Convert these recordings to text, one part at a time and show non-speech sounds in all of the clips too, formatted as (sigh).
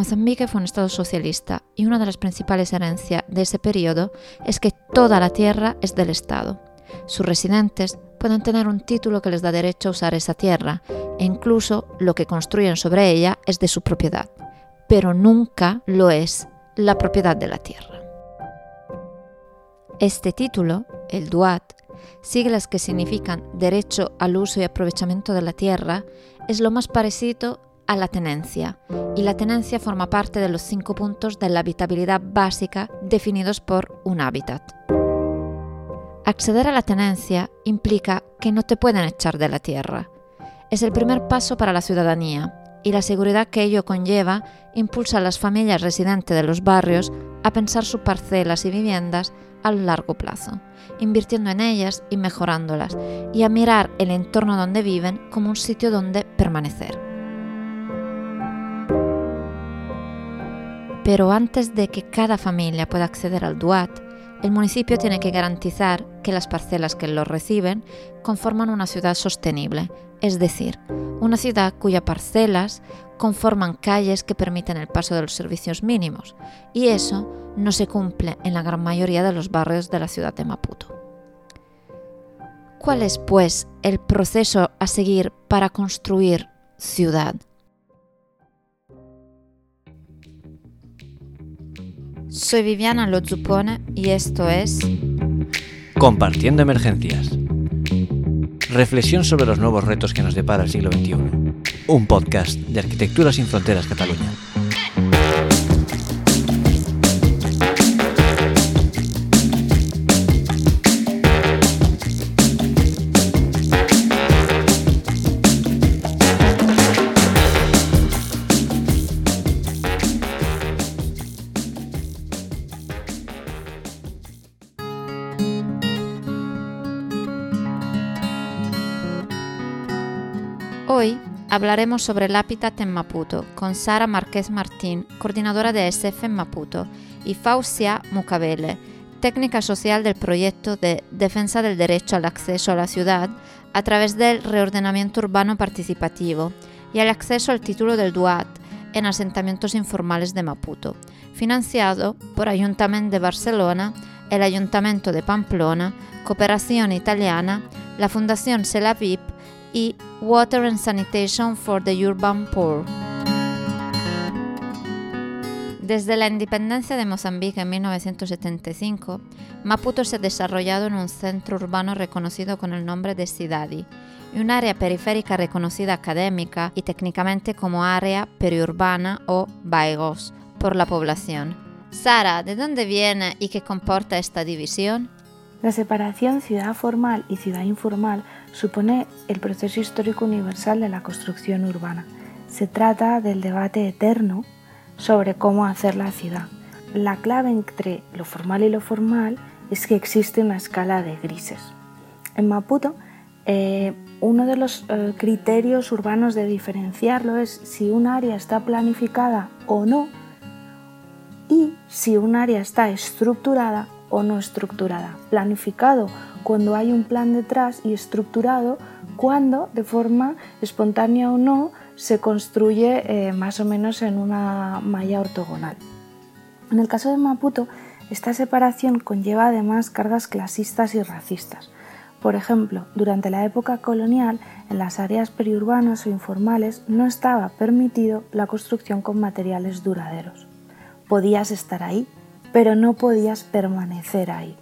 Mozambique fue un estado socialista y una de las principales herencias de ese periodo es que toda la tierra es del Estado. Sus residentes pueden tener un título que les da derecho a usar esa tierra e incluso lo que construyen sobre ella es de su propiedad, pero nunca lo es la propiedad de la tierra. Este título, el DUAT, siglas que significan derecho al uso y aprovechamiento de la tierra, es lo más parecido a la tenencia, y la tenencia forma parte de los cinco puntos de la habitabilidad básica definidos por un hábitat. Acceder a la tenencia implica que no te pueden echar de la tierra. Es el primer paso para la ciudadanía y la seguridad que ello conlleva impulsa a las familias residentes de los barrios a pensar sus parcelas y viviendas a largo plazo, invirtiendo en ellas y mejorándolas, y a mirar el entorno donde viven como un sitio donde permanecer. Pero antes de que cada familia pueda acceder al DUAT, el municipio tiene que garantizar que las parcelas que lo reciben conforman una ciudad sostenible, es decir, una ciudad cuyas parcelas conforman calles que permiten el paso de los servicios mínimos, y eso no se cumple en la gran mayoría de los barrios de la ciudad de Maputo. ¿Cuál es, pues, el proceso a seguir para construir ciudad? Soy Viviana Lozupone y esto es Compartiendo Emergencias. Reflexión sobre los nuevos retos que nos depara el siglo XXI. Un podcast de Arquitectura sin Fronteras Cataluña. Hoy hablaremos sobre el hábitat en Maputo con Sara Márquez Martín, coordinadora de SF en Maputo, y Fausia Mucabele, técnica social del proyecto de defensa del derecho al acceso a la ciudad a través del reordenamiento urbano participativo y al acceso al título del DUAT en asentamientos informales de Maputo, financiado por Ayuntamiento de Barcelona, el Ayuntamiento de Pamplona, Cooperación Italiana, la Fundación Celavip y Water and Sanitation for the Urban Poor. Desde la independencia de Mozambique en 1975, Maputo se ha desarrollado en un centro urbano reconocido con el nombre de Cidadi y un área periférica reconocida académica y técnicamente como área periurbana o BAEGOS por la población. Sara, ¿de dónde viene y qué comporta esta división? La separación ciudad formal y ciudad informal supone el proceso histórico universal de la construcción urbana. Se trata del debate eterno sobre cómo hacer la ciudad. La clave entre lo formal y lo formal es que existe una escala de grises. En Maputo, eh, uno de los eh, criterios urbanos de diferenciarlo es si un área está planificada o no y si un área está estructurada o no estructurada. Planificado cuando hay un plan detrás y estructurado cuando de forma espontánea o no se construye eh, más o menos en una malla ortogonal. En el caso de Maputo, esta separación conlleva además cargas clasistas y racistas. Por ejemplo, durante la época colonial, en las áreas periurbanas o informales no estaba permitido la construcción con materiales duraderos. Podías estar ahí, pero no podías permanecer ahí.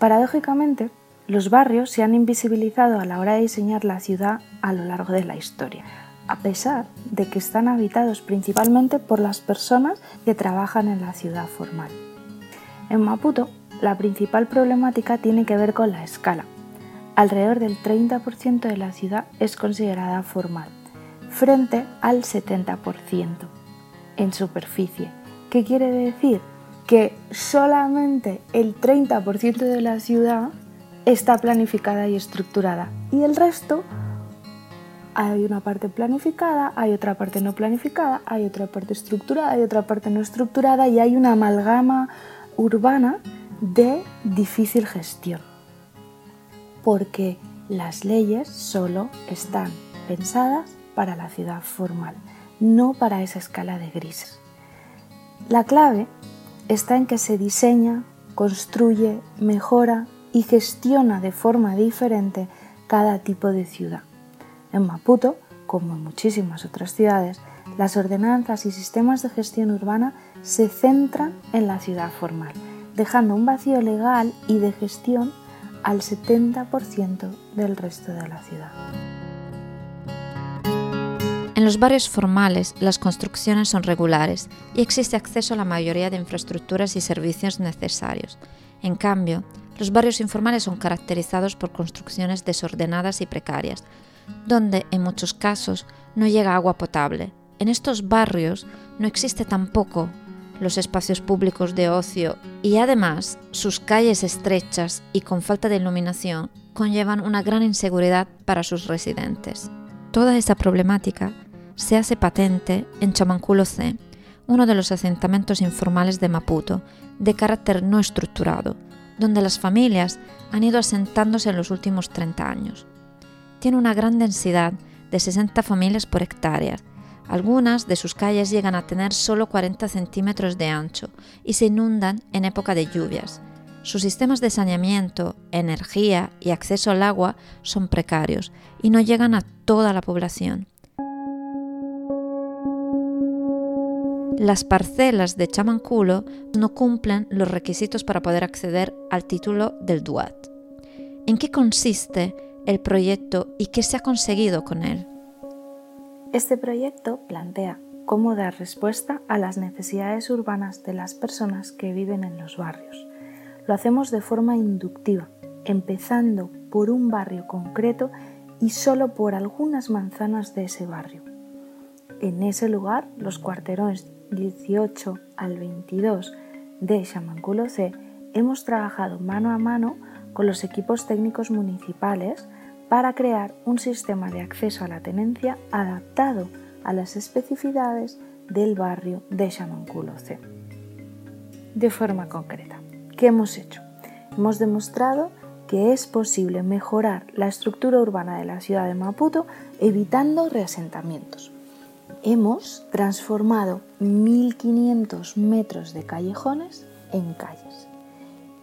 Paradójicamente, los barrios se han invisibilizado a la hora de diseñar la ciudad a lo largo de la historia, a pesar de que están habitados principalmente por las personas que trabajan en la ciudad formal. En Maputo, la principal problemática tiene que ver con la escala. Alrededor del 30% de la ciudad es considerada formal, frente al 70% en superficie. ¿Qué quiere decir? Que solamente el 30% de la ciudad está planificada y estructurada y el resto hay una parte planificada, hay otra parte no planificada, hay otra parte estructurada, hay otra parte no estructurada y hay una amalgama urbana de difícil gestión. Porque las leyes solo están pensadas para la ciudad formal, no para esa escala de grises. La clave está en que se diseña, construye, mejora y gestiona de forma diferente cada tipo de ciudad. En Maputo, como en muchísimas otras ciudades, las ordenanzas y sistemas de gestión urbana se centran en la ciudad formal, dejando un vacío legal y de gestión al 70% del resto de la ciudad. En los barrios formales las construcciones son regulares y existe acceso a la mayoría de infraestructuras y servicios necesarios. En cambio, los barrios informales son caracterizados por construcciones desordenadas y precarias, donde en muchos casos no llega agua potable. En estos barrios no existe tampoco los espacios públicos de ocio y además sus calles estrechas y con falta de iluminación conllevan una gran inseguridad para sus residentes. Toda esa problemática se hace patente en Chamanculo C, uno de los asentamientos informales de Maputo, de carácter no estructurado, donde las familias han ido asentándose en los últimos 30 años. Tiene una gran densidad de 60 familias por hectárea. Algunas de sus calles llegan a tener solo 40 centímetros de ancho y se inundan en época de lluvias. Sus sistemas de saneamiento, energía y acceso al agua son precarios y no llegan a toda la población. Las parcelas de Chamanculo no cumplen los requisitos para poder acceder al título del DUAT. ¿En qué consiste el proyecto y qué se ha conseguido con él? Este proyecto plantea cómo dar respuesta a las necesidades urbanas de las personas que viven en los barrios. Lo hacemos de forma inductiva, empezando por un barrio concreto y solo por algunas manzanas de ese barrio. En ese lugar, los cuarterones 18 al 22 de Chamanculo C, hemos trabajado mano a mano con los equipos técnicos municipales para crear un sistema de acceso a la tenencia adaptado a las especificidades del barrio de Chamanculo C. De forma concreta, ¿qué hemos hecho? Hemos demostrado que es posible mejorar la estructura urbana de la ciudad de Maputo evitando reasentamientos hemos transformado 1.500 metros de callejones en calles.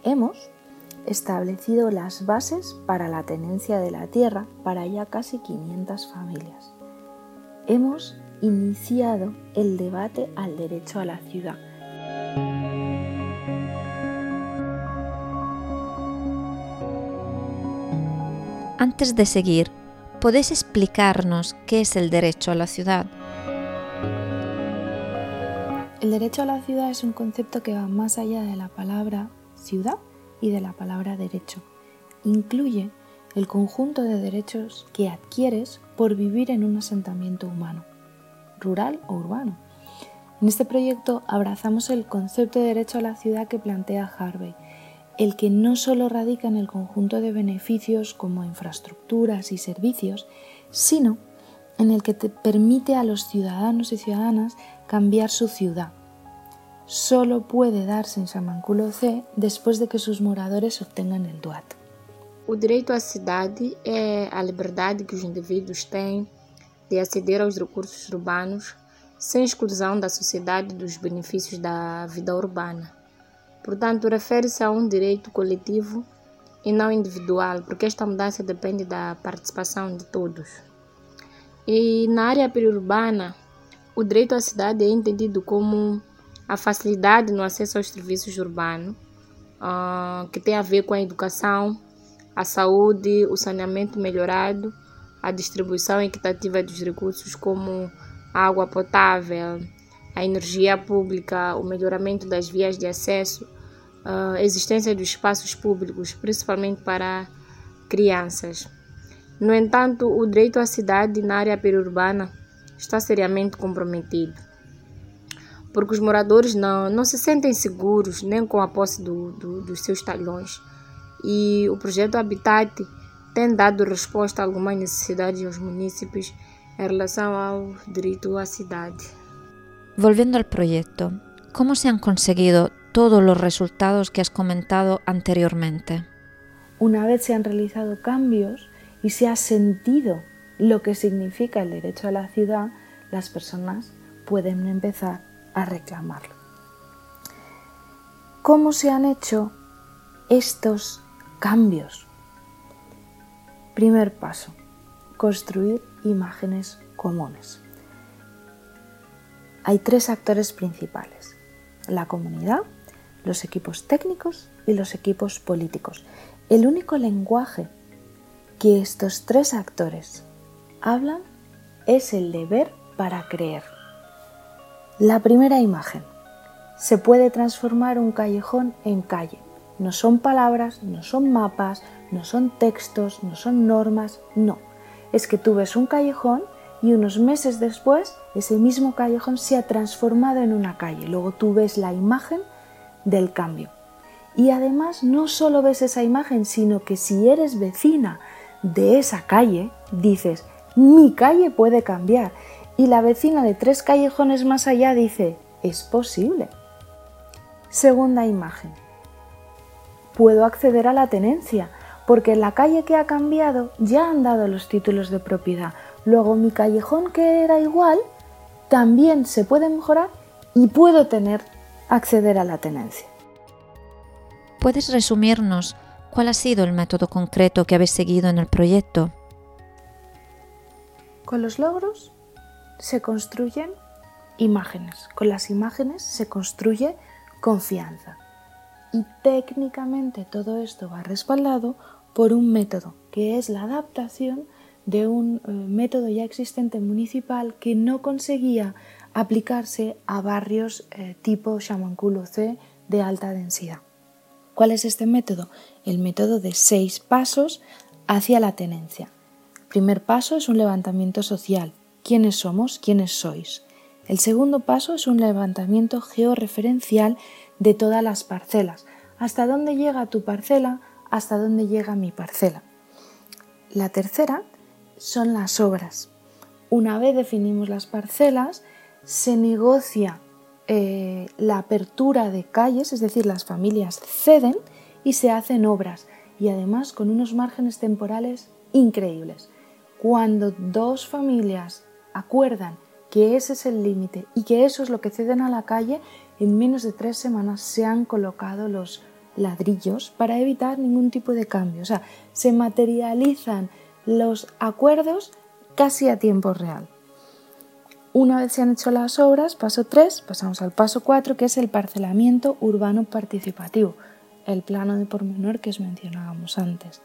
Hemos establecido las bases para la tenencia de la tierra para ya casi 500 familias. Hemos iniciado el debate al derecho a la ciudad. Antes de seguir, ¿podéis explicarnos qué es el derecho a la ciudad? El derecho a la ciudad es un concepto que va más allá de la palabra ciudad y de la palabra derecho. Incluye el conjunto de derechos que adquieres por vivir en un asentamiento humano, rural o urbano. En este proyecto abrazamos el concepto de derecho a la ciudad que plantea Harvey, el que no solo radica en el conjunto de beneficios como infraestructuras y servicios, sino en el que te permite a los ciudadanos y ciudadanas cambiar su ciudad. Solo puede darse en C después de que sus moradores obtengan el DUAT. O direito à cidade é a liberdade que os indivíduos têm de aceder aos recursos urbanos sem exclusão da sociedade dos benefícios da vida urbana. Portanto, refere-se a um direito coletivo e não individual, porque esta mudança depende da participação de todos. E na área periurbana, o direito à cidade é entendido como a facilidade no acesso aos serviços urbanos, uh, que tem a ver com a educação, a saúde, o saneamento melhorado, a distribuição equitativa dos recursos como água potável, a energia pública, o melhoramento das vias de acesso, a uh, existência dos espaços públicos, principalmente para crianças. No entanto, o direito à cidade na área periurbana está seriamente comprometido, porque os moradores não, não se sentem seguros nem com a posse do, do, dos seus talhões. E o projeto Habitat tem dado resposta a algumas necessidades aos municípios em relação ao direito à cidade. Volviendo al proyecto, ¿cómo se han conseguido todos los resultados que has comentado anteriormente? Una vez se han realizado cambios, y se ha sentido lo que significa el derecho a la ciudad, las personas pueden empezar a reclamarlo. ¿Cómo se han hecho estos cambios? Primer paso, construir imágenes comunes. Hay tres actores principales, la comunidad, los equipos técnicos y los equipos políticos. El único lenguaje que estos tres actores hablan es el de ver para creer. La primera imagen. Se puede transformar un callejón en calle. No son palabras, no son mapas, no son textos, no son normas, no. Es que tú ves un callejón y unos meses después ese mismo callejón se ha transformado en una calle. Luego tú ves la imagen del cambio. Y además no solo ves esa imagen, sino que si eres vecina de esa calle, dices, mi calle puede cambiar. Y la vecina de tres callejones más allá dice, es posible. Segunda imagen. Puedo acceder a la tenencia, porque en la calle que ha cambiado ya han dado los títulos de propiedad. Luego mi callejón que era igual también se puede mejorar y puedo tener acceder a la tenencia. ¿Puedes resumirnos cuál ha sido el método concreto que habéis seguido en el proyecto? Con los logros se construyen imágenes, con las imágenes se construye confianza. Y técnicamente todo esto va respaldado por un método, que es la adaptación de un eh, método ya existente municipal que no conseguía aplicarse a barrios eh, tipo Chamanculo C de alta densidad. ¿Cuál es este método? El método de seis pasos hacia la tenencia. Primer paso es un levantamiento social. ¿Quiénes somos? ¿Quiénes sois? El segundo paso es un levantamiento georreferencial de todas las parcelas. ¿Hasta dónde llega tu parcela? ¿Hasta dónde llega mi parcela? La tercera son las obras. Una vez definimos las parcelas, se negocia eh, la apertura de calles, es decir, las familias ceden y se hacen obras y además con unos márgenes temporales increíbles. Cuando dos familias acuerdan que ese es el límite y que eso es lo que ceden a la calle, en menos de tres semanas se han colocado los ladrillos para evitar ningún tipo de cambio. O sea, se materializan los acuerdos casi a tiempo real. Una vez se han hecho las obras, paso 3, pasamos al paso 4, que es el parcelamiento urbano participativo, el plano de pormenor que os mencionábamos antes.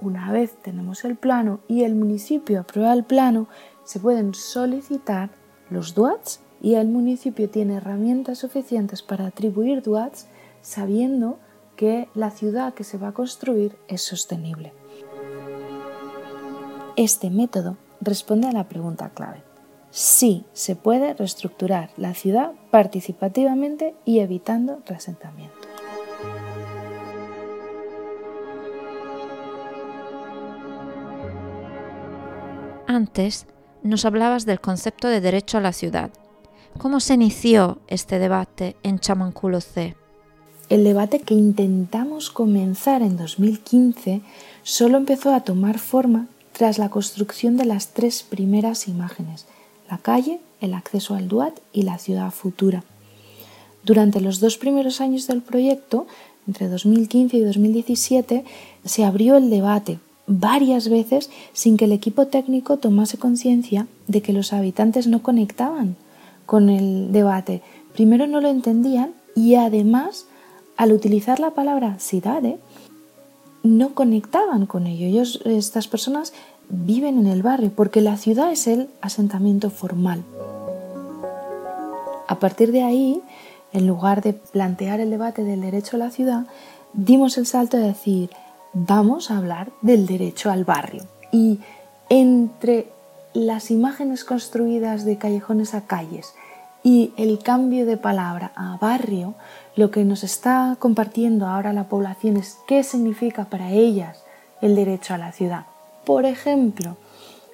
Una vez tenemos el plano y el municipio aprueba el plano, se pueden solicitar los DUATs y el municipio tiene herramientas suficientes para atribuir DUATs sabiendo que la ciudad que se va a construir es sostenible. Este método responde a la pregunta clave. Sí se puede reestructurar la ciudad participativamente y evitando resentamientos. Antes nos hablabas del concepto de derecho a la ciudad. ¿Cómo se inició este debate en Chamanculo C? El debate que intentamos comenzar en 2015 solo empezó a tomar forma tras la construcción de las tres primeras imágenes, la calle, el acceso al DUAT y la ciudad futura. Durante los dos primeros años del proyecto, entre 2015 y 2017, se abrió el debate varias veces sin que el equipo técnico tomase conciencia de que los habitantes no conectaban con el debate. Primero no lo entendían y además, al utilizar la palabra ciudad, no conectaban con ello. Estas personas viven en el barrio porque la ciudad es el asentamiento formal. A partir de ahí, en lugar de plantear el debate del derecho a la ciudad, dimos el salto de decir, vamos a hablar del derecho al barrio. Y entre las imágenes construidas de callejones a calles y el cambio de palabra a barrio, lo que nos está compartiendo ahora la población es qué significa para ellas el derecho a la ciudad. Por ejemplo,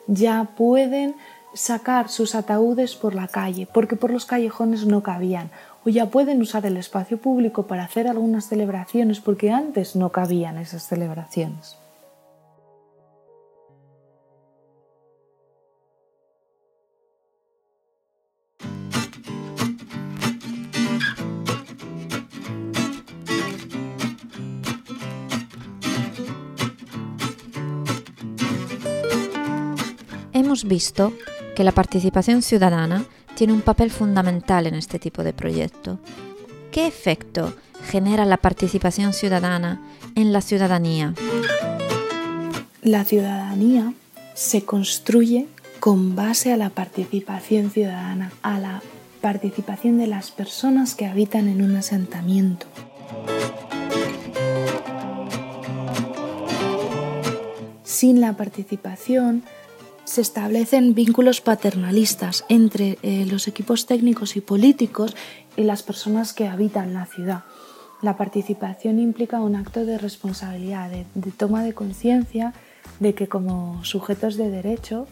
ya pueden sacar sus ataúdes por la calle, porque por los callejones no cabían, o ya pueden usar el espacio público para hacer algunas celebraciones, porque antes no cabían esas celebraciones. Hemos visto que la participación ciudadana tiene un papel fundamental en este tipo de proyecto. ¿Qué efecto genera la participación ciudadana en la ciudadanía? La ciudadanía se construye con base a la participación ciudadana, a la participación de las personas que habitan en un asentamiento. Sin la participación se establecen vínculos paternalistas entre eh, los equipos técnicos y políticos y las personas que habitan la ciudad. La participación implica un acto de responsabilidad, de, de toma de conciencia de que como sujetos de derecho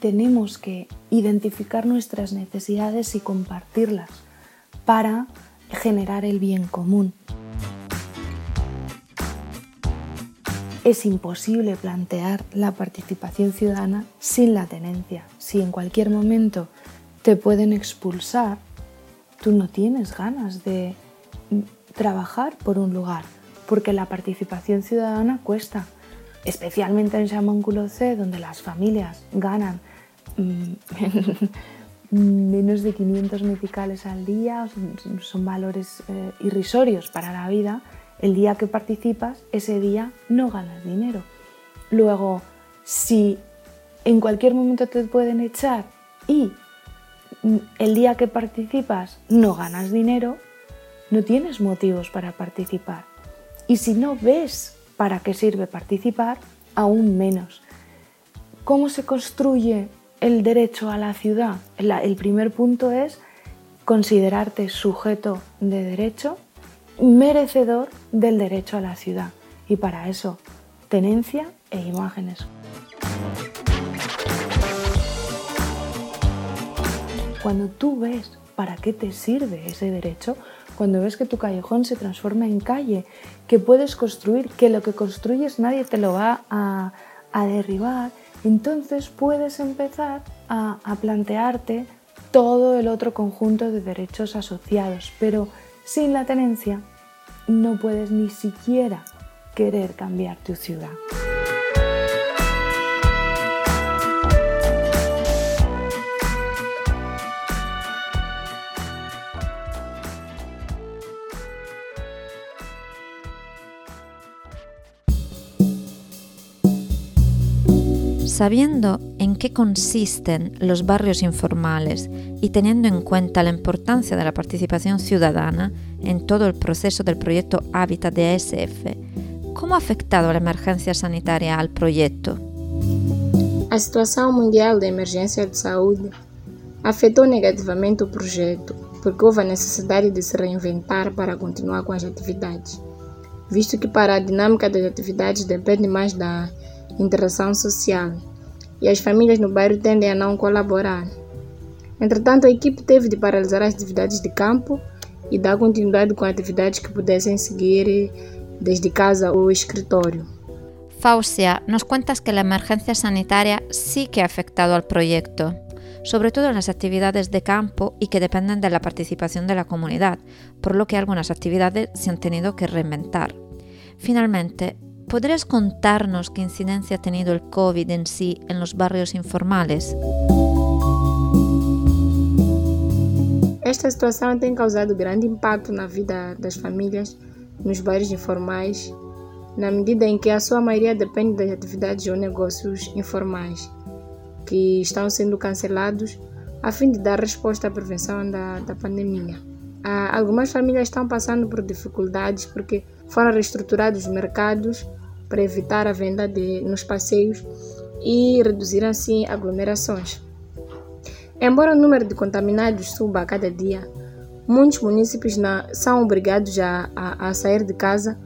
tenemos que identificar nuestras necesidades y compartirlas para generar el bien común. Es imposible plantear la participación ciudadana sin la tenencia. Si en cualquier momento te pueden expulsar, tú no tienes ganas de trabajar por un lugar, porque la participación ciudadana cuesta, especialmente en Chamánculo C, donde las familias ganan mm, (laughs) menos de 500 meticales al día, son, valores eh, irrisorios para la vida, el día que participas, ese día no ganas dinero. Luego, si en cualquier momento te pueden echar y el día que participas no ganas dinero, no tienes motivos para participar. Y si no ves para qué sirve participar, aún menos. ¿Cómo se construye el derecho a la ciudad? El primer punto es considerarte sujeto de derecho merecedor del derecho a la ciudad. Y para eso, tenencia e imágenes. Cuando tú ves para qué te sirve ese derecho, cuando ves que tu callejón se transforma en calle, que puedes construir, que lo que construyes nadie te lo va a, derribar, entonces puedes empezar a, a plantearte todo el otro conjunto de derechos asociados. Pero sin la tenencia no puedes ni siquiera querer cambiar tu ciudad. Sabiendo en qué consisten los barrios informales y teniendo en cuenta la importancia de la participación ciudadana en todo el proceso del proyecto Hábitat de ASF, ¿cómo ha afectado la emergencia sanitaria al proyecto? A situação mundial de emergência de saúde afetou negativamente o projeto, porque houve a necessidade de se reinventar para continuar com as atividades, visto que para a dinâmica das atividades depende mais da interação social e as famílias no bairro tendem a não colaborar. Entretanto, a equipe teve de paralisar as atividades de campo e dar continuidade com atividades que pudessem seguir desde casa ou escritório. Fausia, nos cuentas que la emergencia sanitaria sí que ha afectado al proyecto, sobre todo en las actividades de campo y que dependen de la participación de por lo que algunas actividades se han tenido que reinventar. Finalmente, ¿Podrías contarnos qué incidencia ha tenido el COVID en sí en los barrios informales? Esta situação tem causado grande impacto na vida das famílias nos bairros informais, na medida em que a sua maioria depende das atividades ou negócios informais, que estão sendo cancelados a fim de dar resposta à prevenção da, pandemia. Ah, algumas famílias estão passando por dificuldades porque foram reestruturados os mercados para evitar a venda de, nos passeios e reduzir assim aglomerações. Embora o número de contaminados suba a cada dia, muitos municípios na, são obrigados a, a, a, sair de casa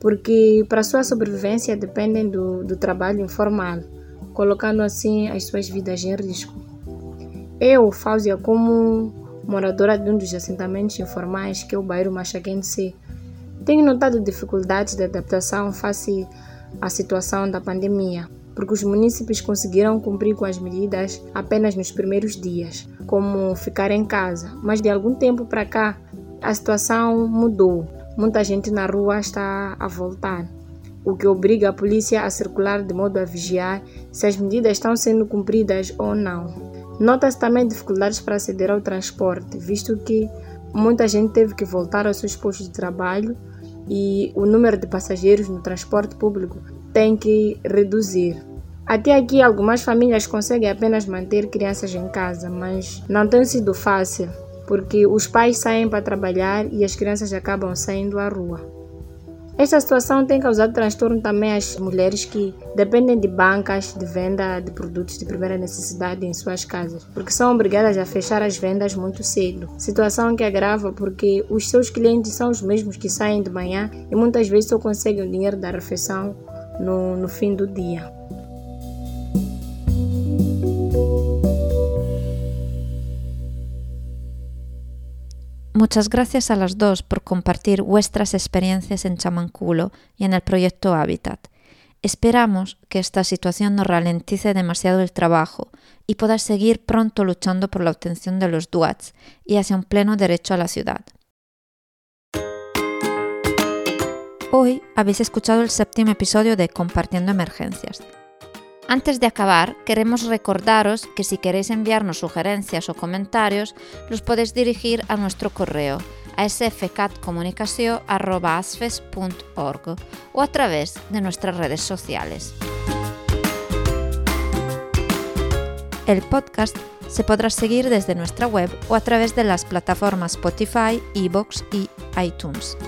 porque para sua sobrevivência dependem do, do trabalho informal, colocando assim as suas vidas em risco. Eu, Fáuzia, como moradora de um dos assentamentos informais, que é o bairro Machaquense, tenho notado dificuldades de adaptação face à situação da pandemia, porque os municípios conseguiram cumprir com as medidas apenas nos primeiros dias, como ficar em casa, mas de algum tempo para cá a situação mudou. Muita gente na rua está a voltar. o que obriga a polícia a circular de modo a vigiar se as medidas estão sendo cumpridas ou não. Nota-se também dificuldades para aceder ao transporte, visto que muita gente teve que voltar aos seus postos de trabalho e o número de passageiros no transporte público tem que reduzir. Até aqui, algumas famílias conseguem apenas manter crianças em casa, mas não tem sido fácil, porque os pais saem para trabalhar e as crianças acabam saindo à rua. Esta situação tem causado transtorno também às mulheres que dependem de bancas de venda de produtos de primeira necessidade em suas casas, porque são obrigadas a fechar as vendas muito cedo. Situação que agrava porque os seus clientes são os mesmos que saem de manhã e muitas vezes só conseguem o dinheiro da refeição no, no fim do dia. Muchas gracias a las dos por compartir vuestras experiencias en Chamanculo y en el proyecto Habitat. Esperamos que esta situación no ralentice demasiado el trabajo y puedas seguir pronto luchando por la obtención de los DUATs y hacia un pleno derecho a la ciudad. Hoy habéis escuchado el séptimo episodio de Compartiendo Emergencias. Antes de acabar, queremos recordaros que si queréis enviarnos sugerencias o comentarios, los podéis dirigir a nuestro correo a sfcatcomunicacio.asfes.org o a través de nuestras redes sociales. El podcast se podrá seguir desde nuestra web o a través de las plataformas Spotify, Evox y iTunes.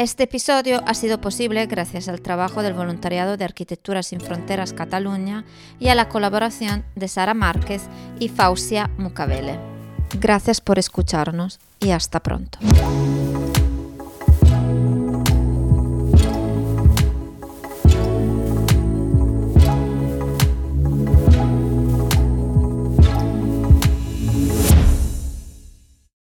Este episodio ha sido posible gracias al trabajo del voluntariado de Arquitectura sin Fronteras Cataluña y a la colaboración de Sara Márquez y Fausia Mucavele. Gracias por escucharnos y hasta pronto.